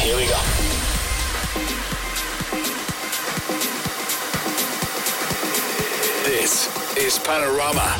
Here we go. This is Panorama.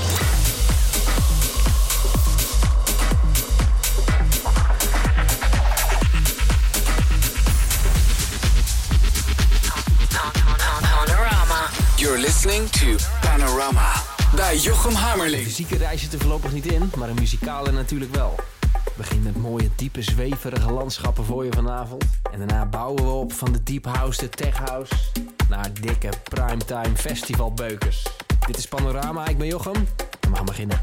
Panorama. You're listening to Panorama bij Jochem De Hammerling. fysieke er voorlopig niet in, maar een muzikale natuurlijk wel. Het begint met mooie, diepe, zweverige landschappen voor je vanavond. En daarna bouwen we op van de deep house, de tech house, naar dikke primetime festivalbeukers. Dit is Panorama, ik ben Jochem we gaan beginnen.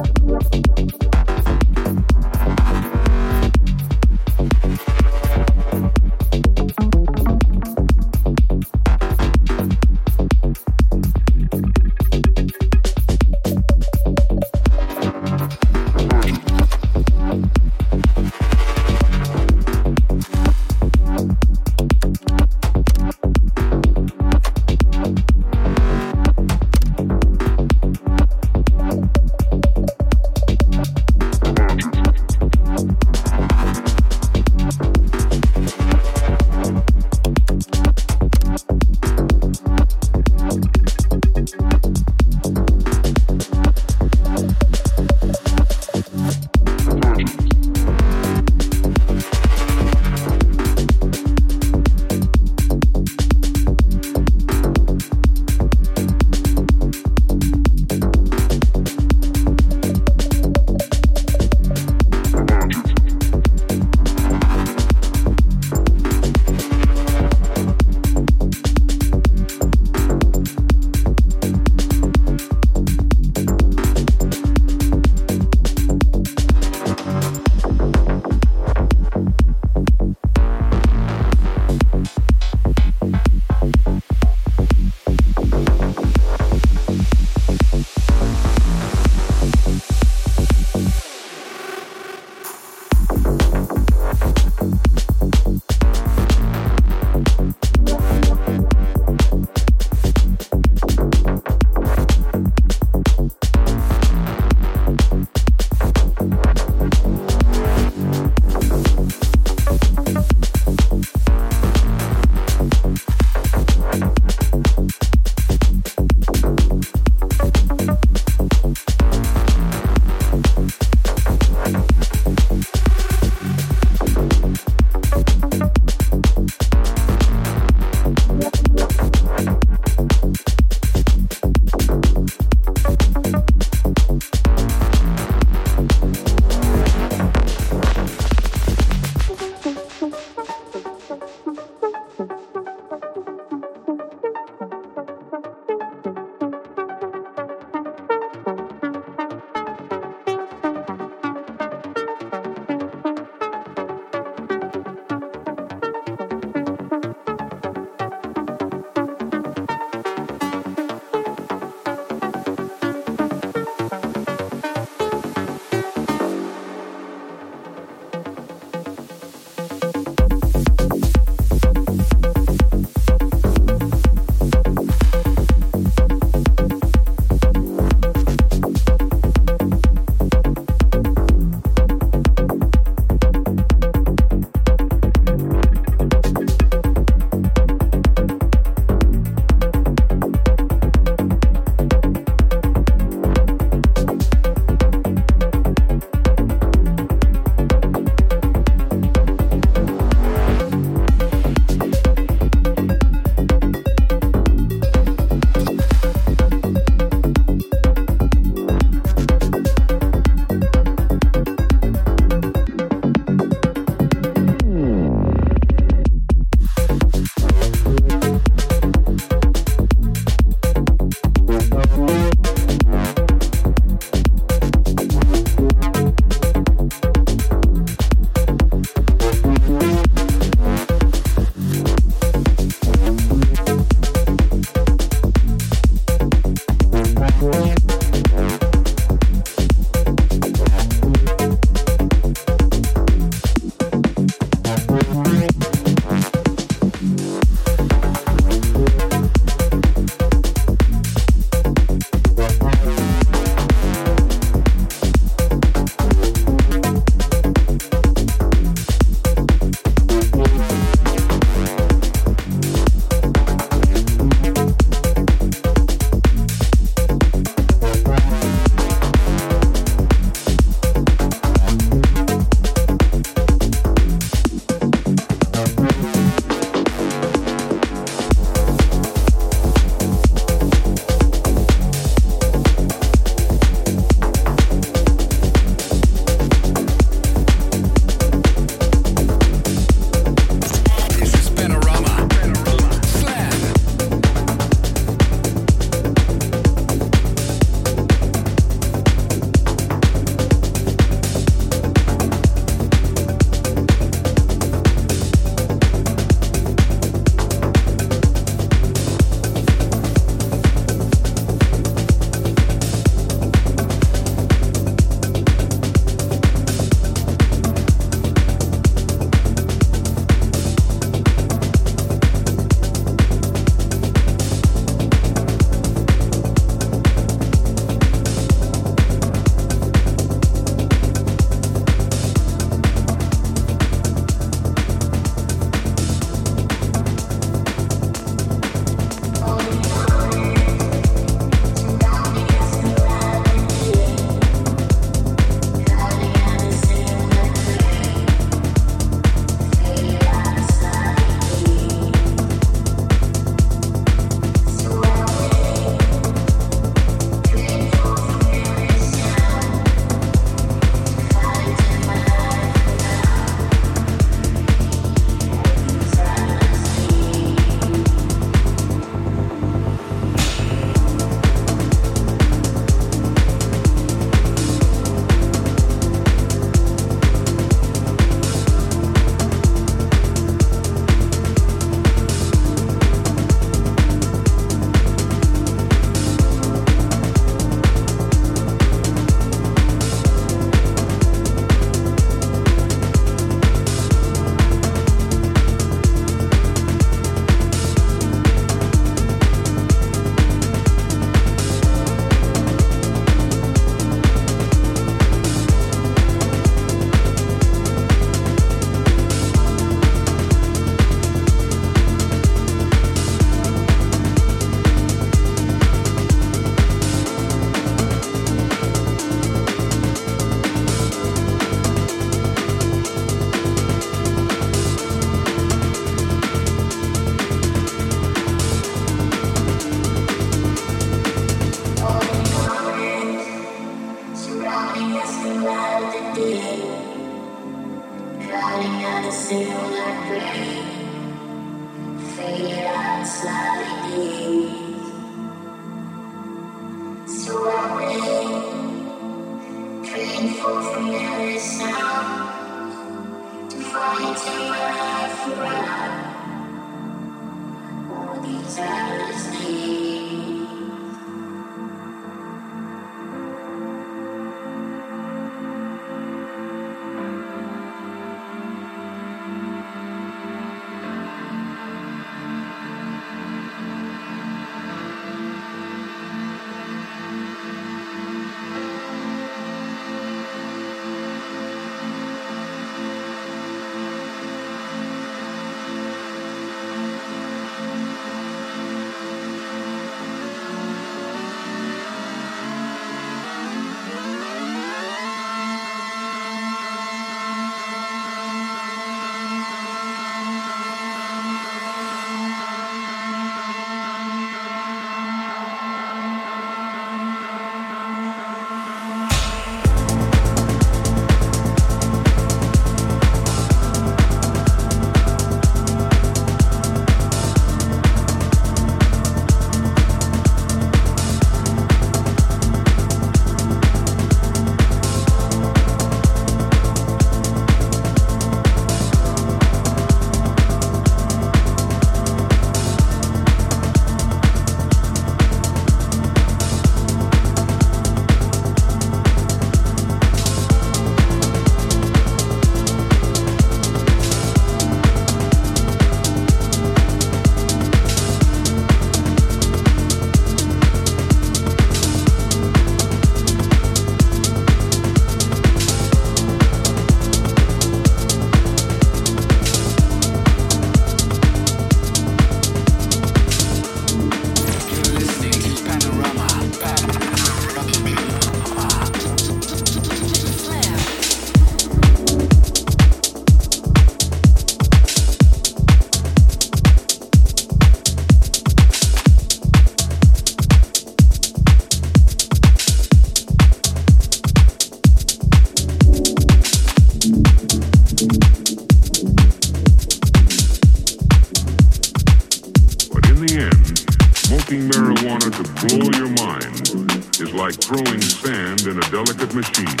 machine.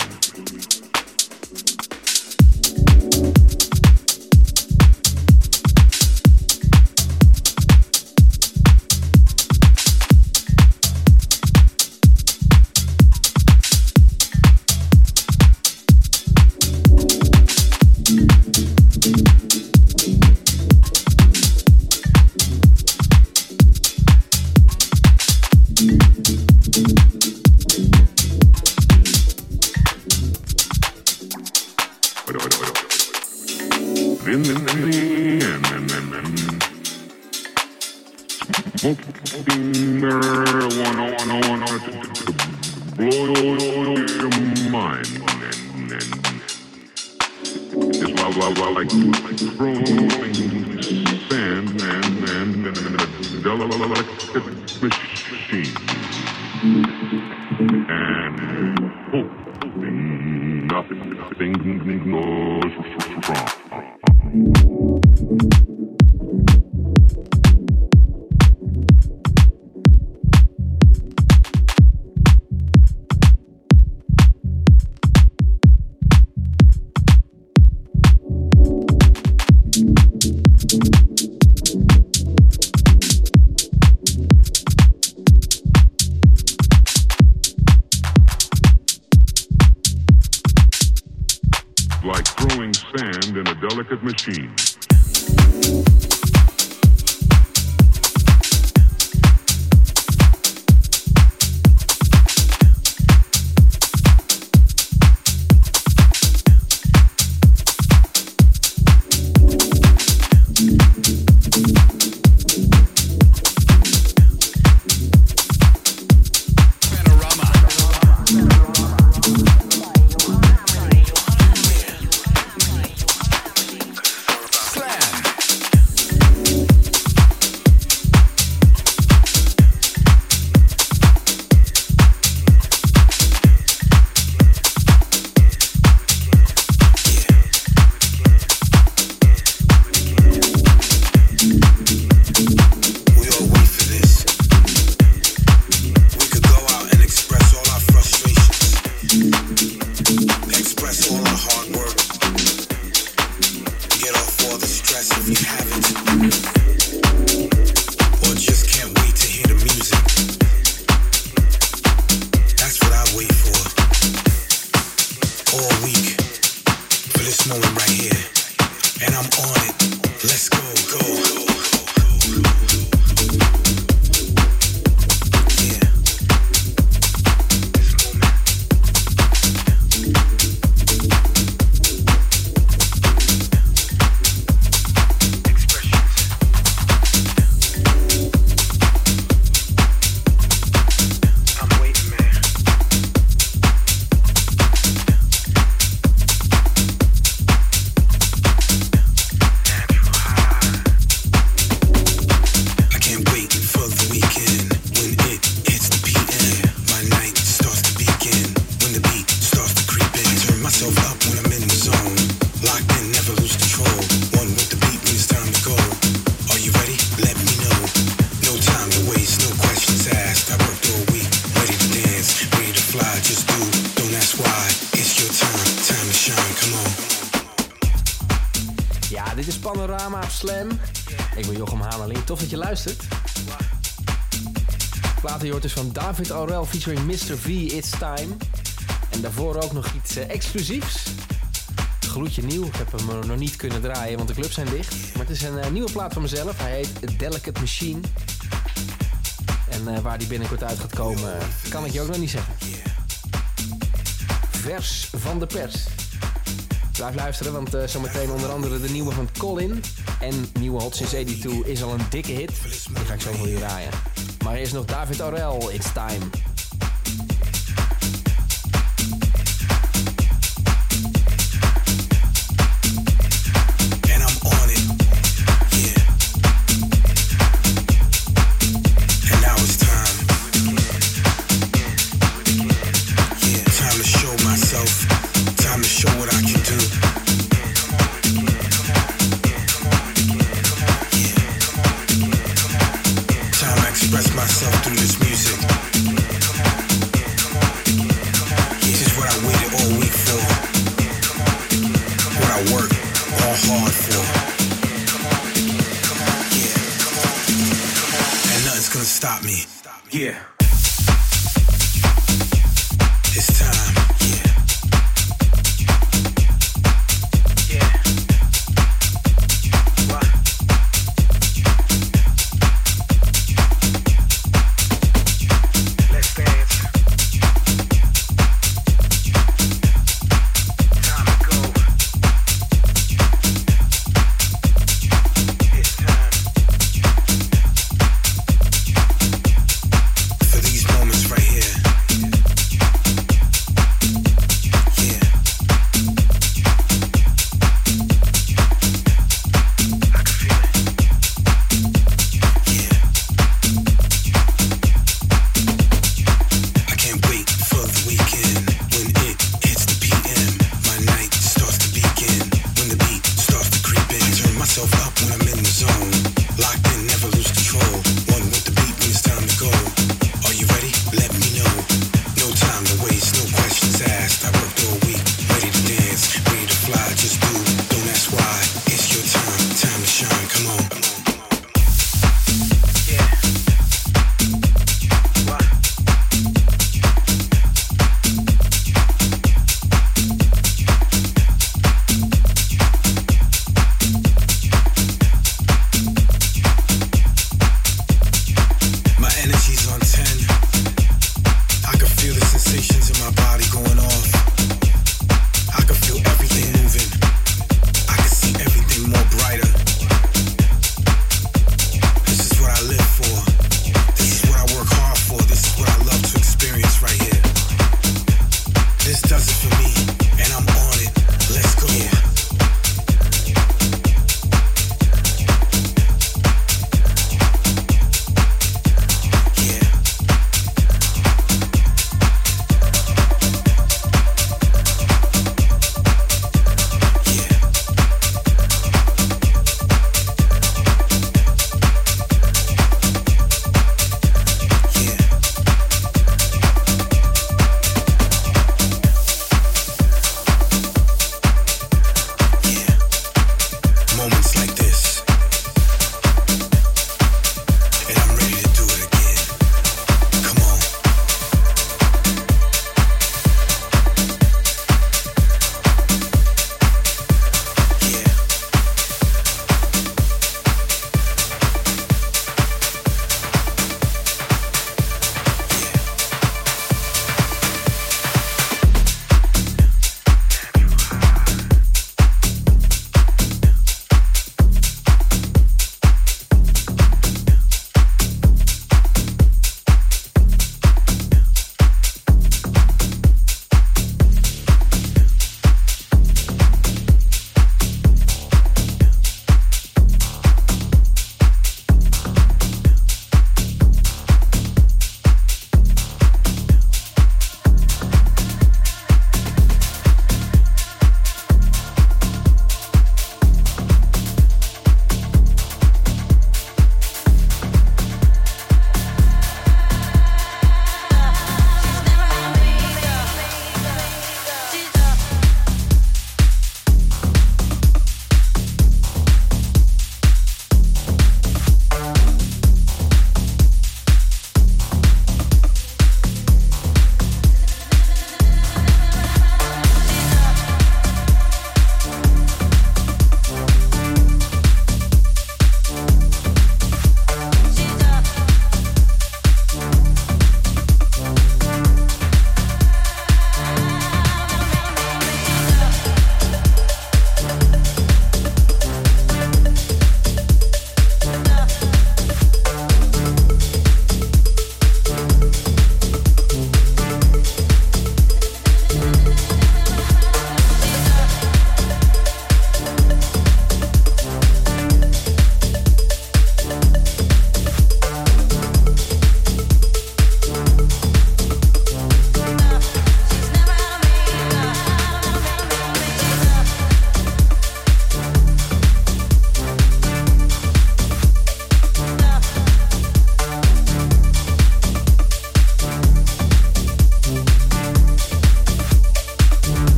delicate machine. Dus van David Aurel featuring Mr. V, It's Time. En daarvoor ook nog iets uh, exclusiefs. Gloedje nieuw, ik heb hem nog niet kunnen draaien, want de clubs zijn dicht. Maar het is een uh, nieuwe plaat van mezelf, hij heet Delicate Machine. En waar die binnenkort uit gaat komen, kan ik je ook nog niet zeggen. Vers van de pers. Blijf luisteren, want uh, zometeen onder andere de nieuwe van Colin. En nieuwe Hot Since 82 is al een dikke hit. Die ga ik zo voor je draaien. Maar eerst nog David Aurel, It's Time. It's time.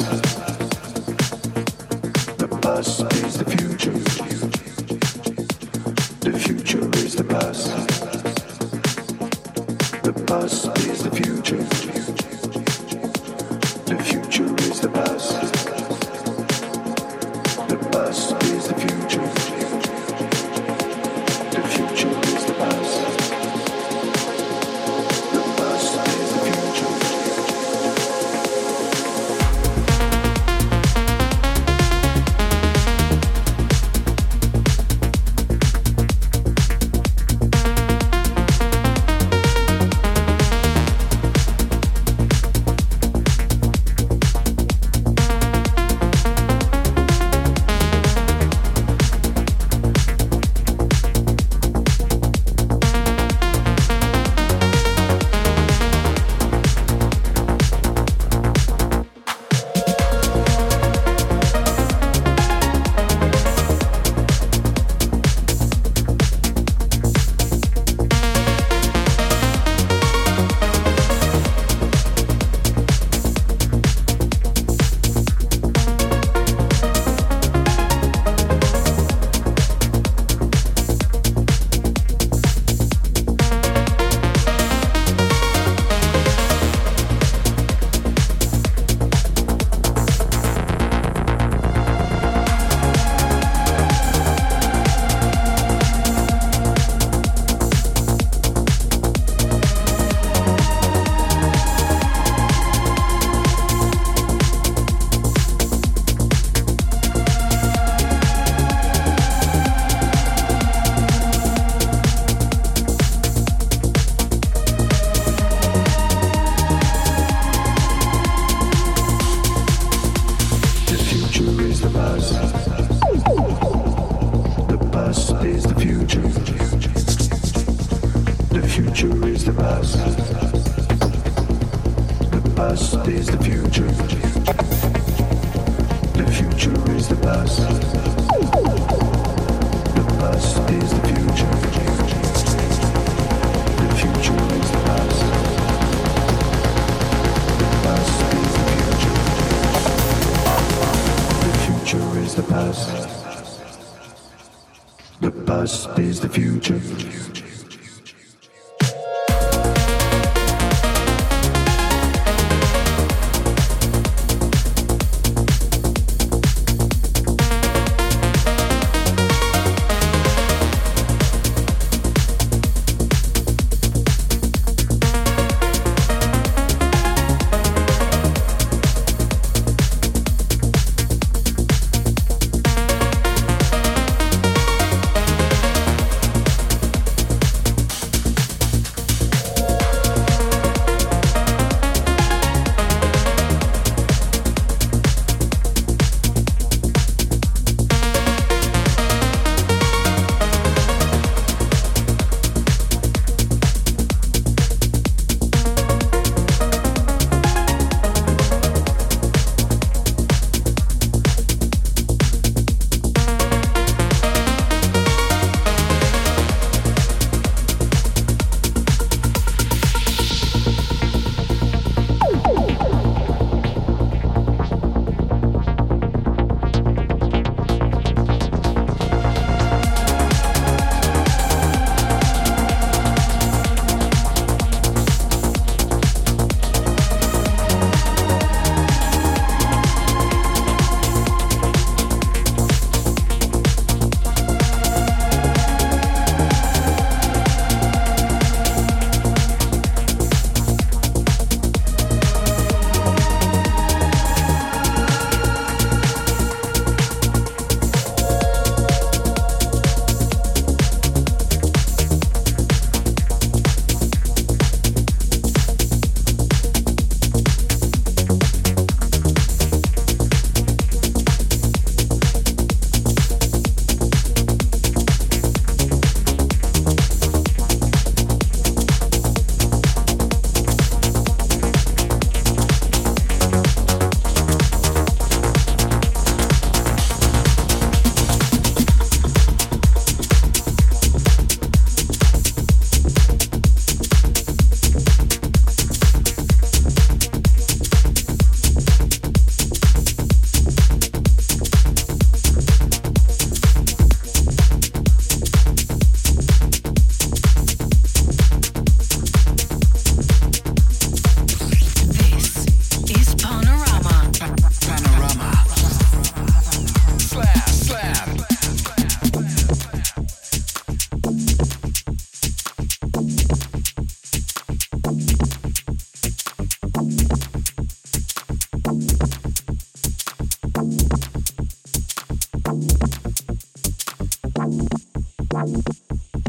Rose.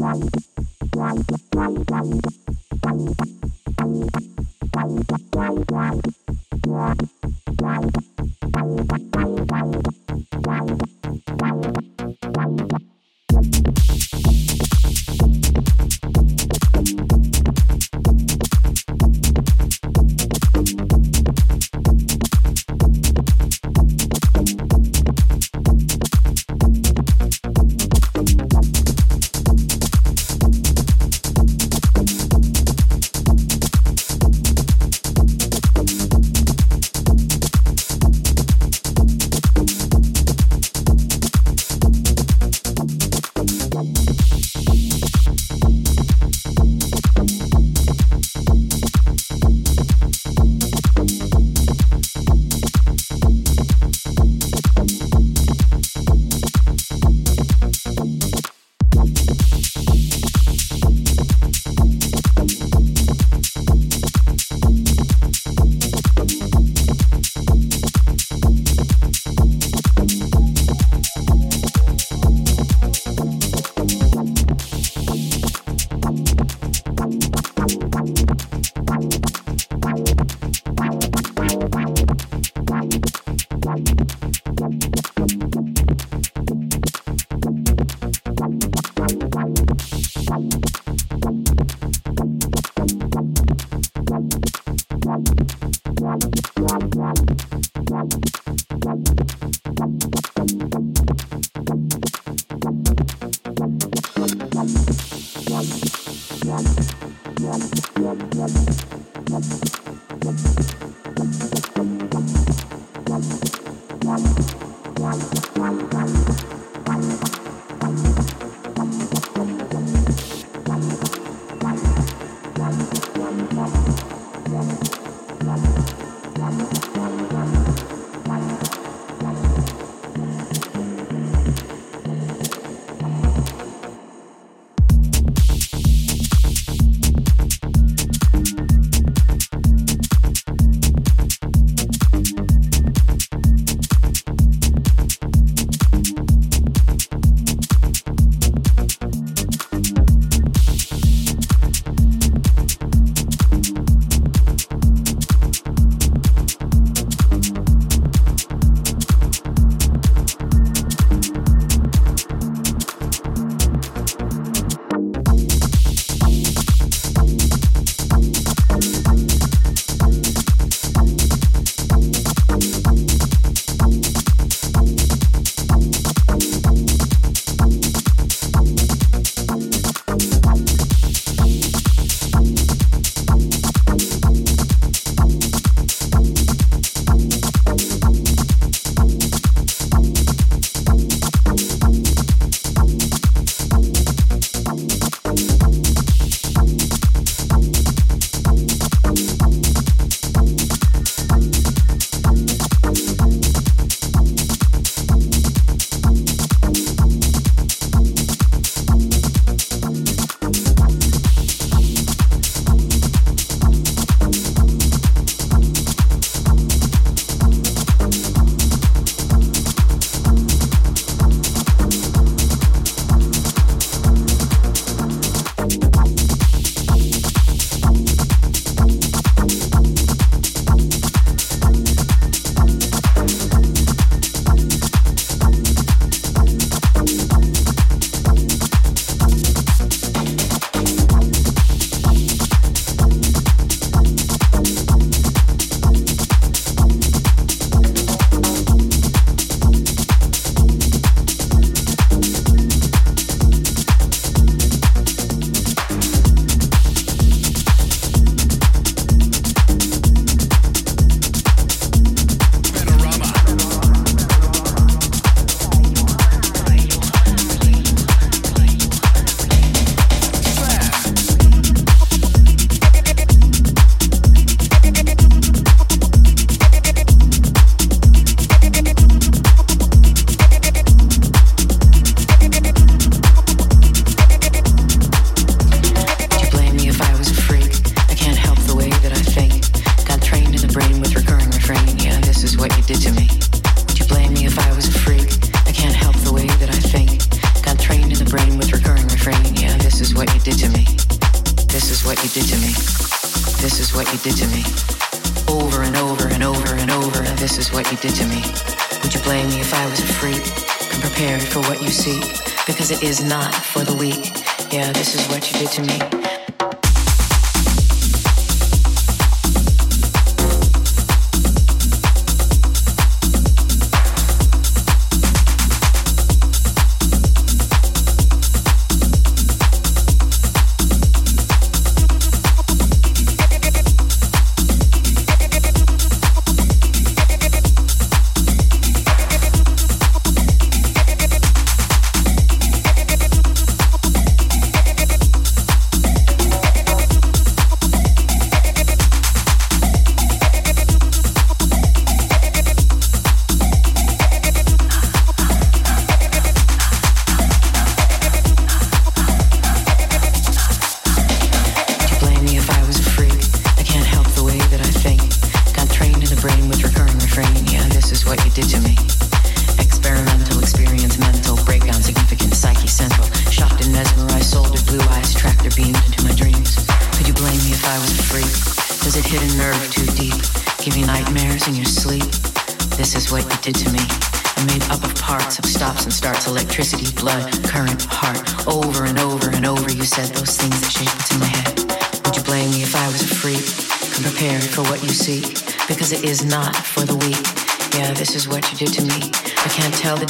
Wow. Thank you.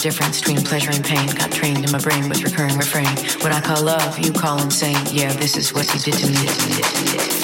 Difference between pleasure and pain. Got trained in my brain with recurring refrain. What I call love, you call insane. Yeah, this is what you did to me.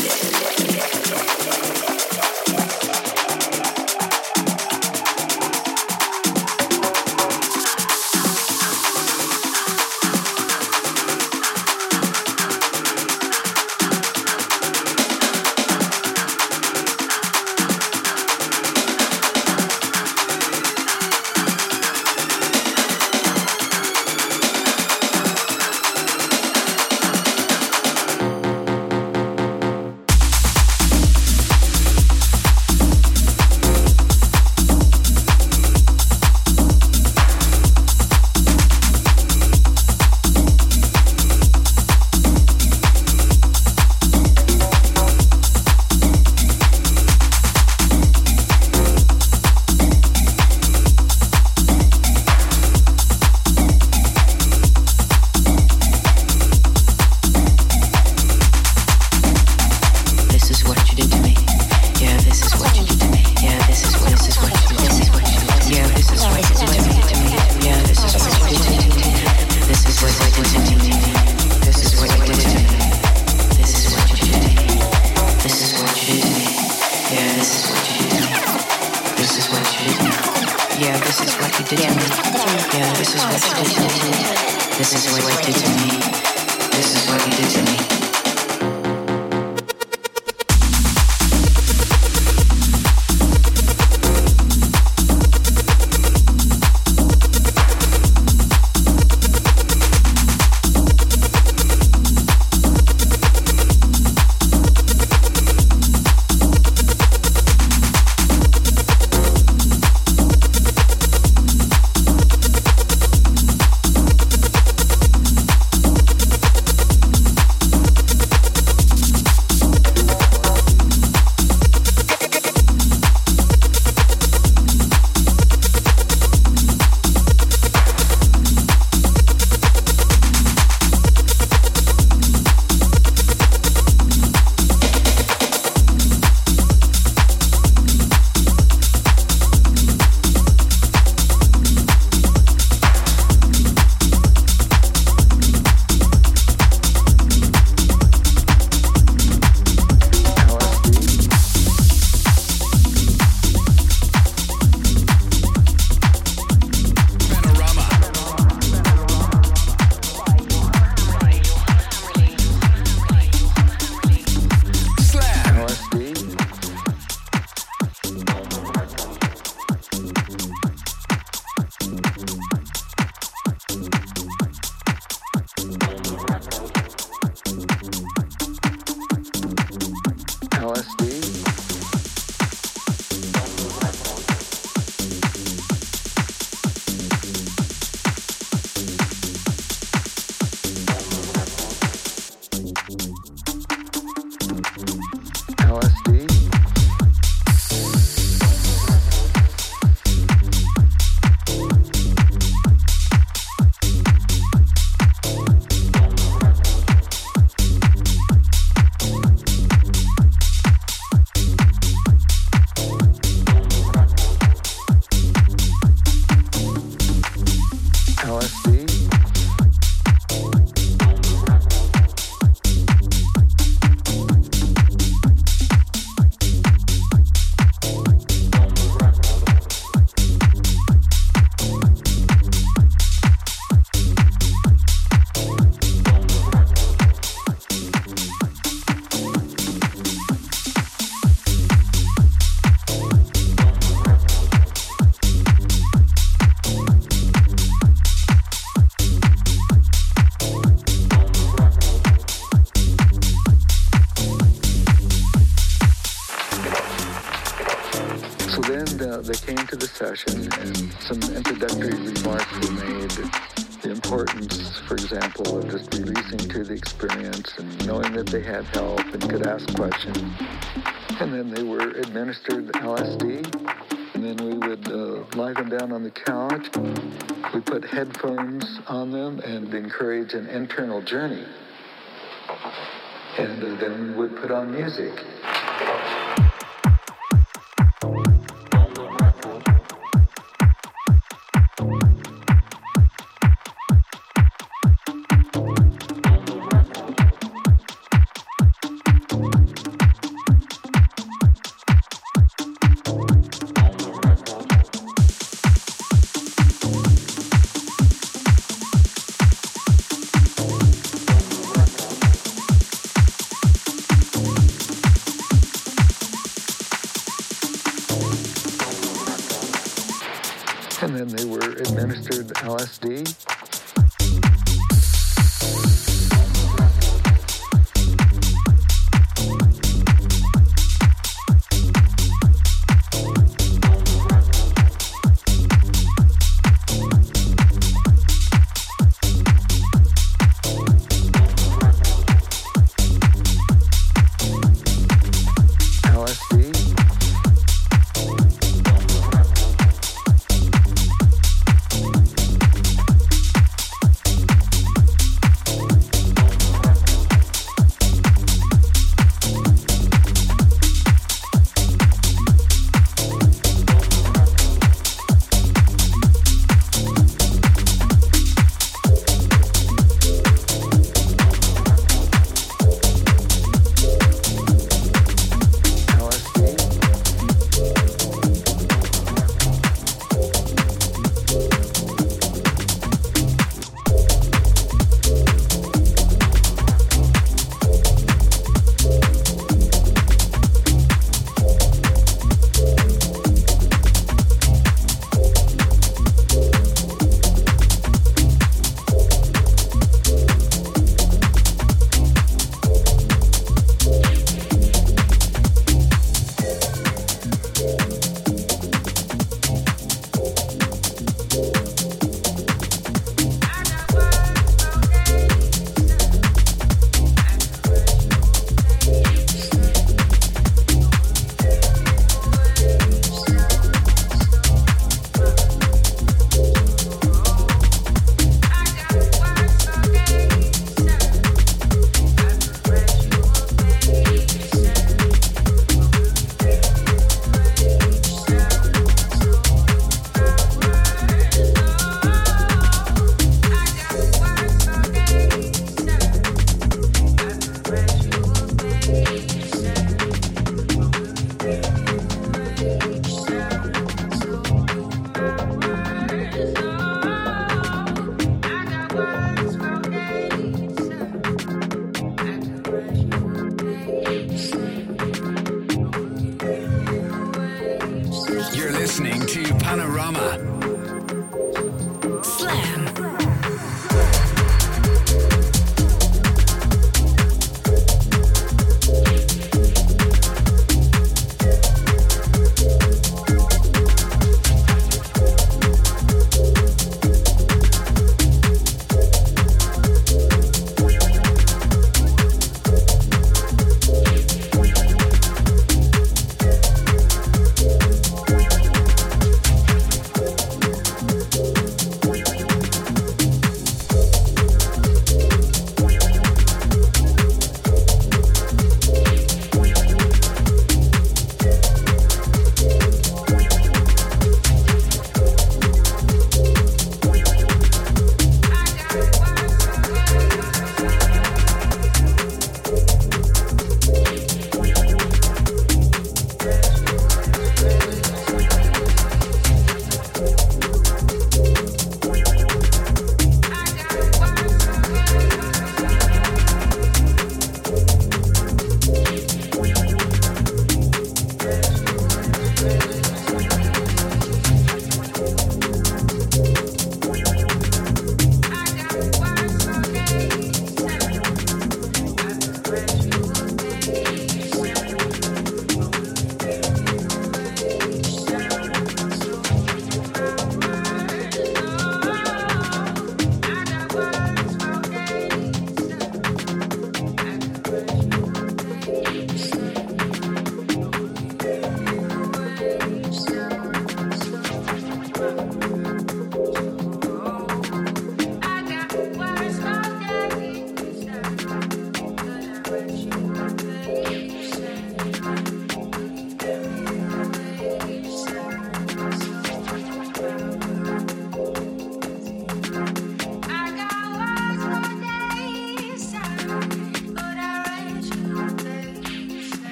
Session and some introductory remarks were made. The importance, for example, of just releasing to the experience and knowing that they had help and could ask questions. And then they were administered LSD. And then we would uh, lie them down on the couch. We put headphones on them and encourage an internal journey. And uh, then we would put on music.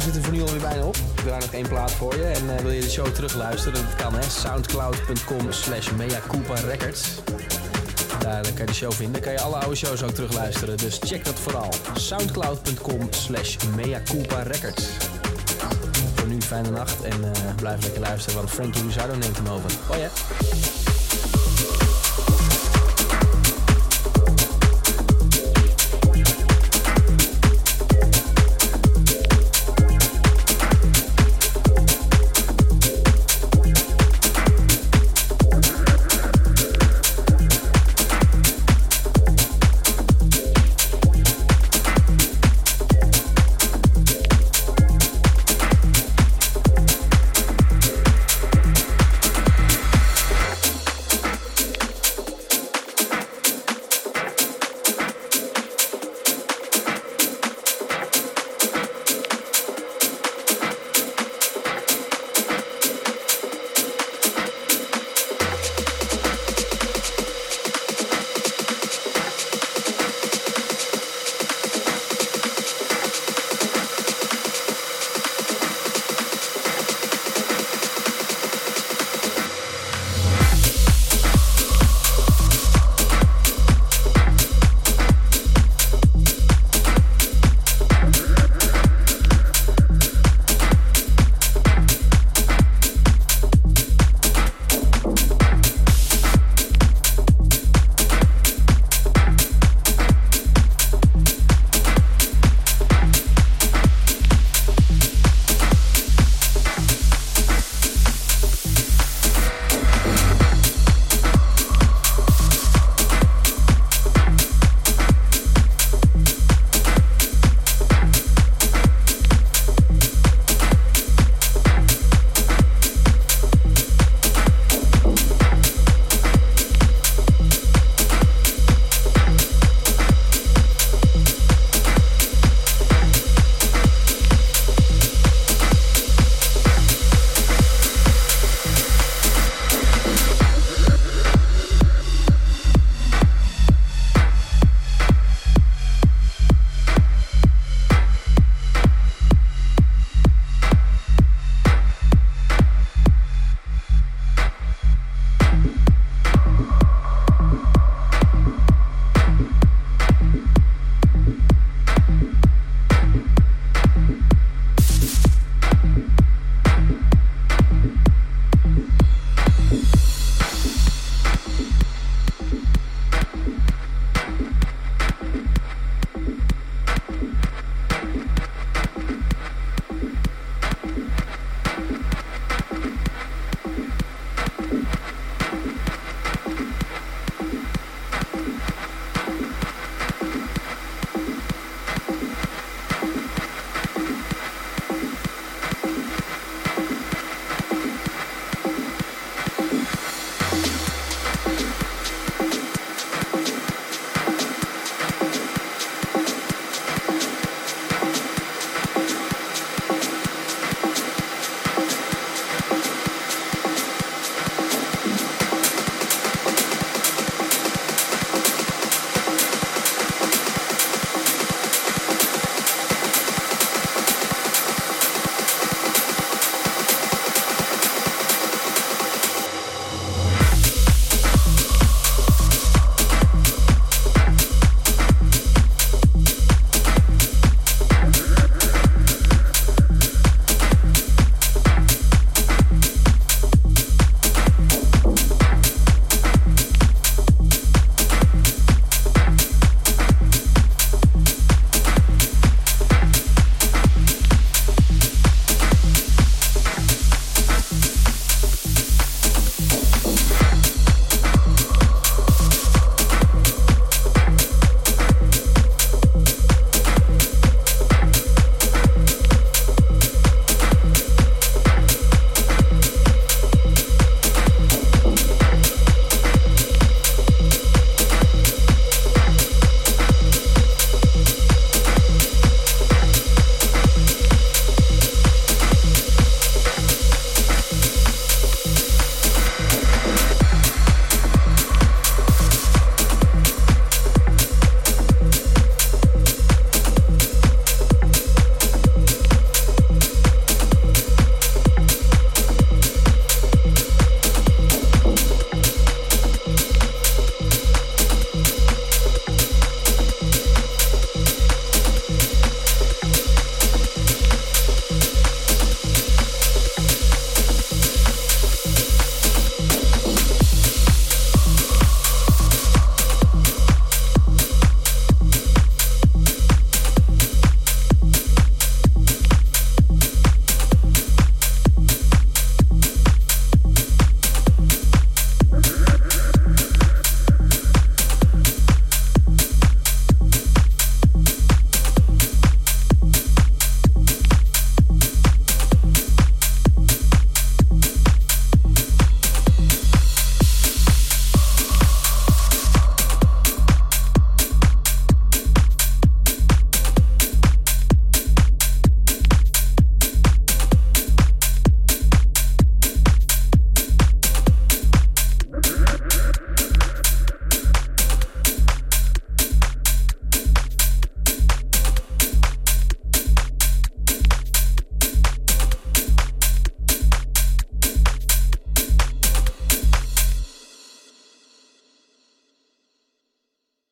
Show zit er voor nu alweer bijna op. Ik draai nog één plaat voor je. En uh, wil je de show terugluisteren? Dat kan hè. Soundcloud.com slash Records. Daar kan je de show vinden. kan je alle oude shows ook terugluisteren. Dus check dat vooral. Soundcloud.com slash Records. Voor nu fijne nacht en uh, blijf lekker luisteren, want Frankie Luzardo neemt hem over. Oh ja.